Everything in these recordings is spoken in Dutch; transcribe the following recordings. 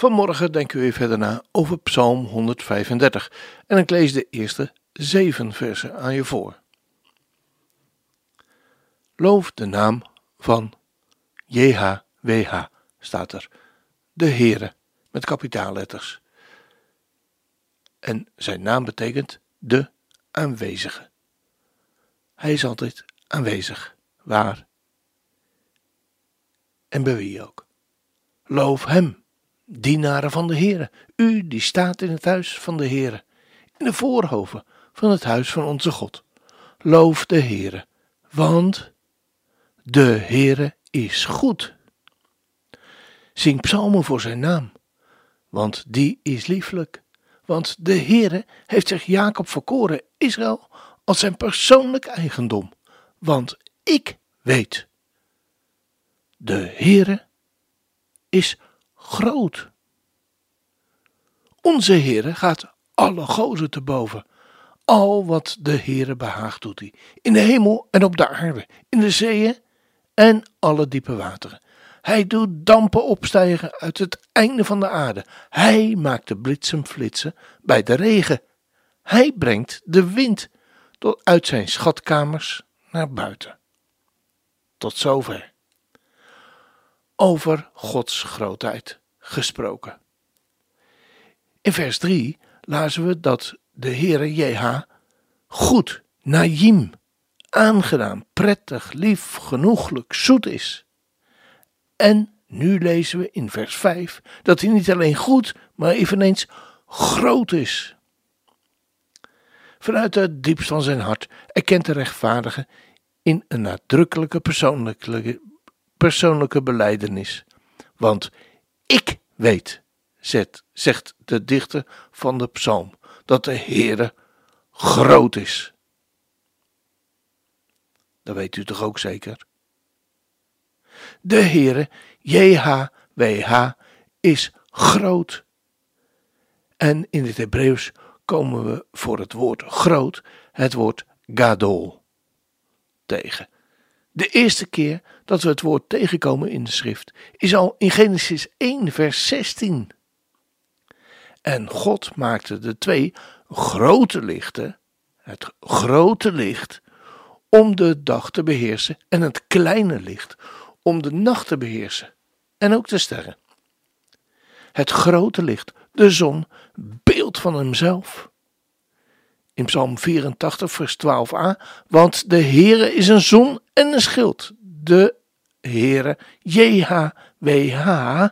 Vanmorgen denken we verder na over Psalm 135 en ik lees de eerste zeven versen aan je voor. Loof de naam van JHWH, staat er, de Heere, met kapitaalletters. En zijn naam betekent de aanwezige. Hij is altijd aanwezig, waar en bij wie ook. Loof hem, dienaren van de Heere, u die staat in het huis van de Heere, in de voorhoven van het huis van onze God. Loof de Heere, want de Heere is goed. Zing psalmen voor zijn naam, want die is lieflijk. Want de Heere heeft zich Jacob verkoren, Israël, als zijn persoonlijk eigendom. Want ik weet de Heere is groot. Onze Heere gaat alle gozen te boven. Al wat de Heere behaagt doet hij. In de hemel en op de aarde, in de zeeën en alle diepe wateren. Hij doet dampen opstijgen uit het einde van de aarde. Hij maakt de bliksem flitsen bij de regen. Hij brengt de wind tot uit zijn schatkamers naar buiten. Tot zover over Gods grootheid gesproken. In vers 3 lazen we dat de Heere JH goed, naïm, aangenaam, prettig, lief, genoeglijk, zoet is. En nu lezen we in vers 5 dat hij niet alleen goed, maar eveneens groot is. Vanuit het diepst van zijn hart erkent de rechtvaardige in een nadrukkelijke persoonlijke persoonlijke beleidenis. Want ik weet, zegt de dichter van de psalm, dat de Heere groot is. Dat weet u toch ook zeker? De Heere, JHWH, is groot. En in het Hebreeuws komen we voor het woord groot het woord gadol tegen. De eerste keer dat we het woord tegenkomen in de schrift is al in Genesis 1, vers 16. En God maakte de twee grote lichten, het grote licht, om de dag te beheersen, en het kleine licht om de nacht te beheersen, en ook de sterren. Het grote licht, de zon, beeld van hemzelf. In Psalm 84, vers 12a, want de Heere is een zon en een schild. De Heere, JHWH,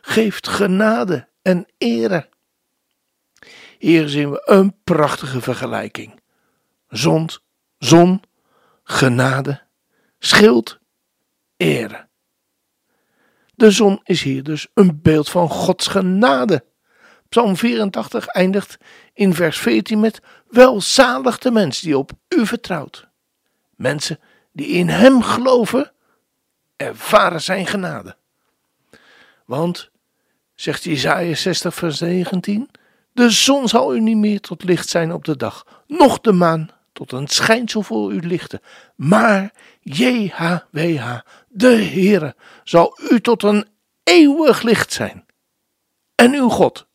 geeft genade en ere. Hier zien we een prachtige vergelijking. Zon, zon, genade, schild, ere. De zon is hier dus een beeld van Gods genade. Psalm 84 eindigt in vers 14 met: Welzalig de mens die op u vertrouwt. Mensen die in Hem geloven, ervaren Zijn genade. Want, zegt Jesaja 60 vers 19, de zon zal u niet meer tot licht zijn op de dag, noch de maan tot een schijnsel voor u lichten, maar JHWH, de Heere, zal u tot een eeuwig licht zijn. En uw God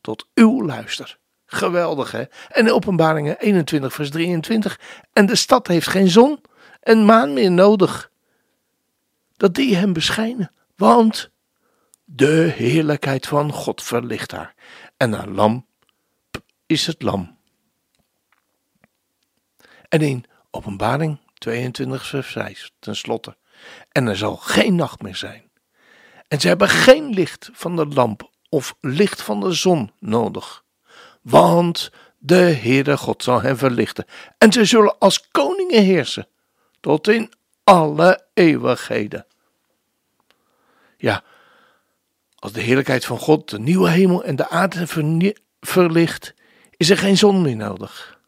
tot uw luister. Geweldig hè? En in openbaringen 21 vers 23. En de stad heeft geen zon en maan meer nodig. Dat die hem beschijnen. Want de heerlijkheid van God verlicht haar. En haar lam is het lam. En in openbaring 22 vers 5 tenslotte. En er zal geen nacht meer zijn. En ze hebben geen licht van de lamp of licht van de zon nodig. Want de Heere God zal hen verlichten. En zij zullen als koningen heersen. Tot in alle eeuwigheden. Ja, als de heerlijkheid van God de nieuwe hemel en de aarde verlicht, is er geen zon meer nodig.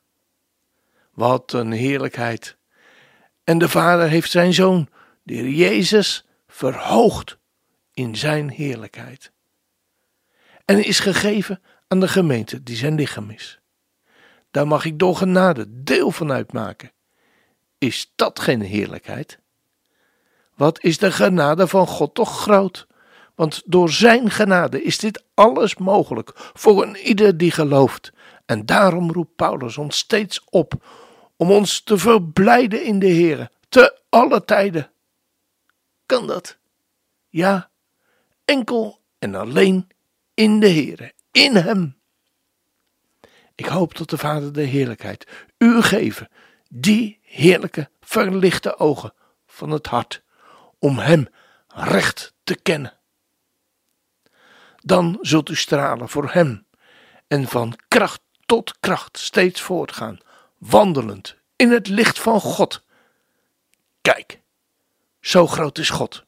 Wat een heerlijkheid. En de Vader heeft zijn zoon, de Heer Jezus, verhoogd in zijn heerlijkheid. En is gegeven aan de gemeente die zijn lichaam is. Daar mag ik door genade deel van uitmaken. Is dat geen heerlijkheid? Wat is de genade van God toch groot? Want door zijn genade is dit alles mogelijk voor een ieder die gelooft. En daarom roept Paulus ons steeds op om ons te verblijden in de Heer, te alle tijden. Kan dat? Ja, enkel en alleen in de Heer, in Hem. Ik hoop dat de Vader de heerlijkheid u geven, die heerlijke verlichte ogen van het hart, om Hem recht te kennen. Dan zult u stralen voor Hem en van kracht tot kracht steeds voortgaan, wandelend in het licht van God. Kijk, zo groot is God.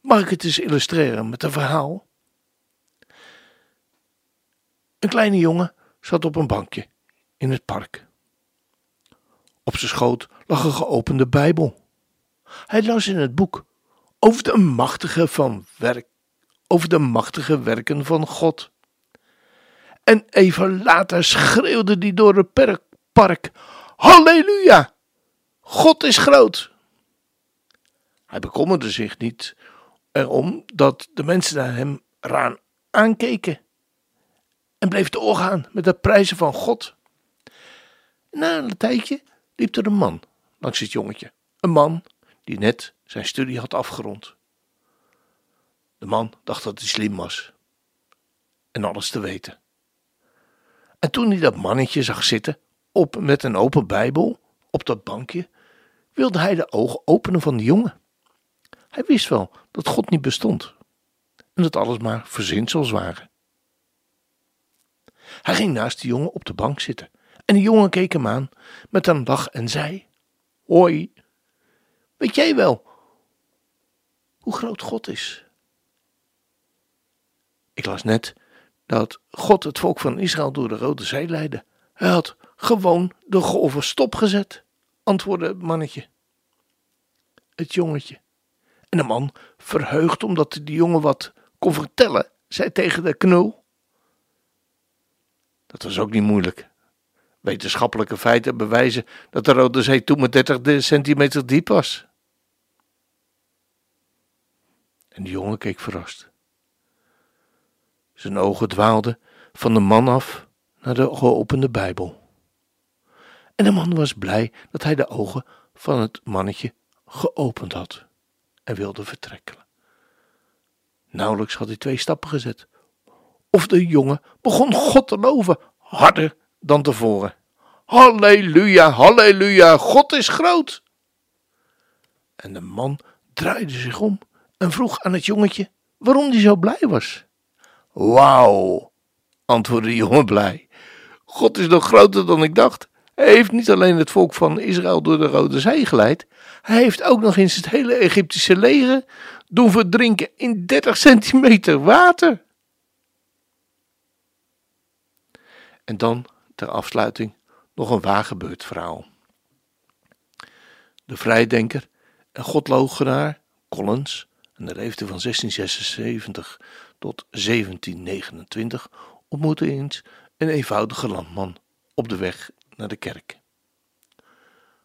Mag ik het eens illustreren met een verhaal? Een kleine jongen zat op een bankje in het park. Op zijn schoot lag een geopende Bijbel. Hij las in het boek over de machtige, van werk, over de machtige werken van God. En even later schreeuwde hij door het park: Halleluja! God is groot! Hij bekommerde zich niet erom dat de mensen naar hem raan aankeken en bleef doorgaan met de prijzen van God. Na een tijdje liep er een man langs het jongetje. Een man die net zijn studie had afgerond. De man dacht dat hij slim was en alles te weten. En toen hij dat mannetje zag zitten op met een open Bijbel op dat bankje, wilde hij de ogen openen van de jongen. Hij wist wel dat God niet bestond en dat alles maar verzinsels waren. Hij ging naast de jongen op de bank zitten en de jongen keek hem aan met een lach en zei: Hoi, weet jij wel hoe groot God is? Ik las net dat God het volk van Israël door de Rode Zee leidde. Hij had gewoon de golven stopgezet, antwoordde het mannetje. Het jongetje. En de man, verheugd omdat de jongen wat kon vertellen, zei tegen de knul: dat was ook niet moeilijk. Wetenschappelijke feiten bewijzen dat de Rode Zee toen maar 30 centimeter diep was. En de jongen keek verrast. Zijn ogen dwaalden van de man af naar de geopende Bijbel. En de man was blij dat hij de ogen van het mannetje geopend had en wilde vertrekken. Nauwelijks had hij twee stappen gezet of de jongen begon God te loven, harder dan tevoren. Halleluja, halleluja, God is groot. En de man draaide zich om en vroeg aan het jongetje waarom hij zo blij was. Wauw, antwoordde de jongen blij. God is nog groter dan ik dacht. Hij heeft niet alleen het volk van Israël door de Rode Zee geleid, hij heeft ook nog eens het hele Egyptische leger doen verdrinken in 30 centimeter water. En dan ter afsluiting nog een waargebeurd verhaal. De vrijdenker en godloochenaar Collins, en de leefde van 1676 tot 1729, ontmoette eens een eenvoudige landman op de weg naar de kerk.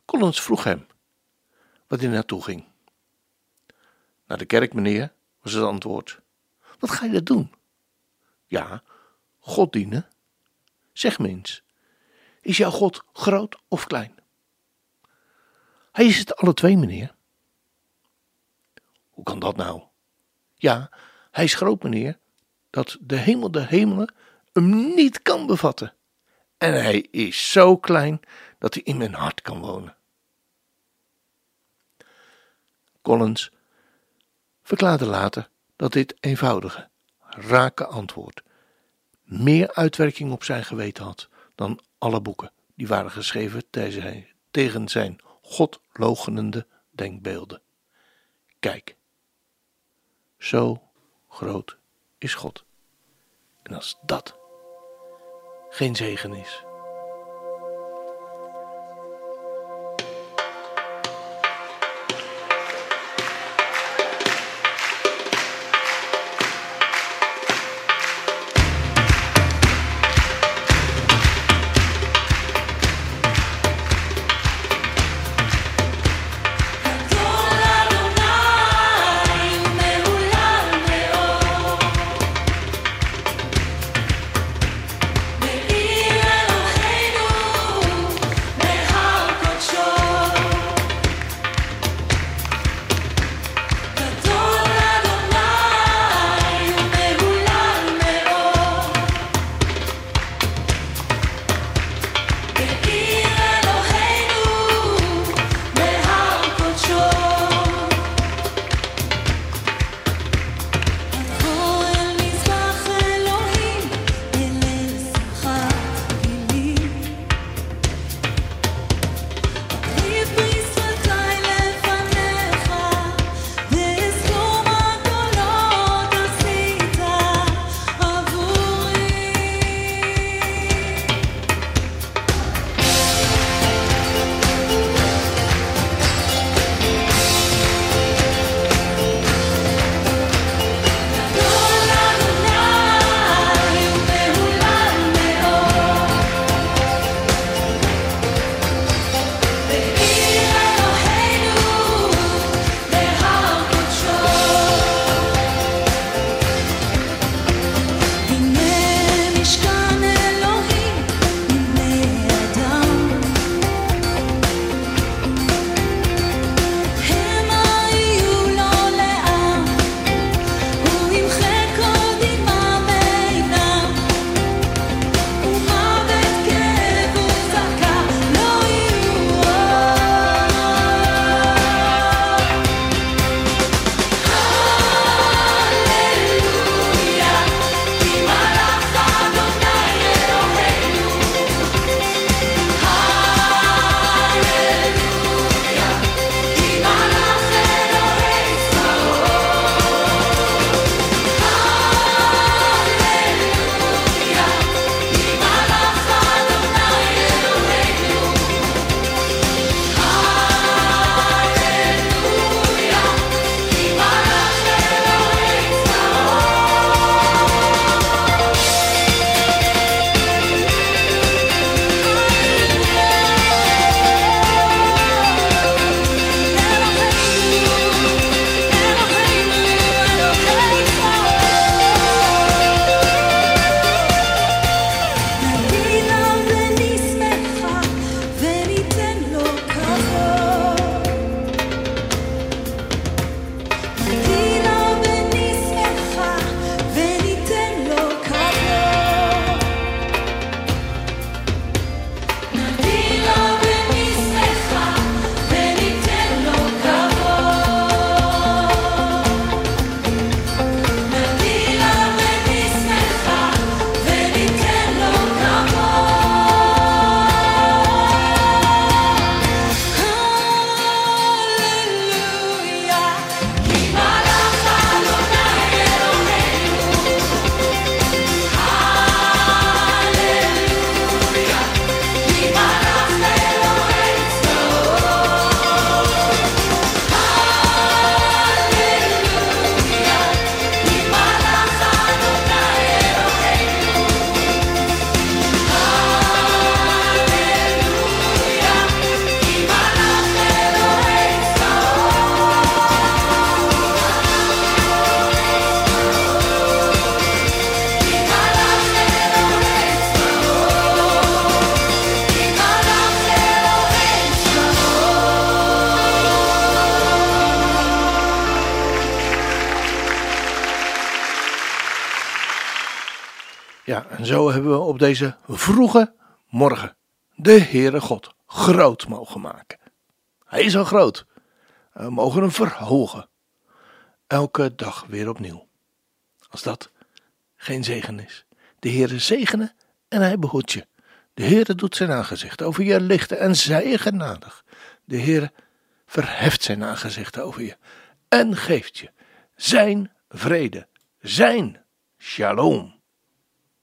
Collins vroeg hem wat hij naartoe ging. Naar de kerk, meneer, was het antwoord. Wat ga je dat doen? Ja, God dienen. Zeg me eens, is jouw God groot of klein? Hij is het alle twee, meneer. Hoe kan dat nou? Ja, hij is groot, meneer, dat de hemel der hemelen hem niet kan bevatten. En hij is zo klein dat hij in mijn hart kan wonen. Collins verklaarde later dat dit eenvoudige, rake antwoord meer uitwerking op zijn geweten had dan alle boeken die waren geschreven tegen zijn godlogenende denkbeelden. Kijk, zo groot is God. En als dat geen zegen is. En zo hebben we op deze vroege morgen de Heere God groot mogen maken. Hij is al groot. We mogen hem verhogen. Elke dag weer opnieuw. Als dat geen zegen is. De Heere zegene en hij behoedt je. De Heere doet zijn aangezicht over je lichten en zij genadig. De Heere verheft zijn aangezicht over je en geeft je zijn vrede, zijn shalom.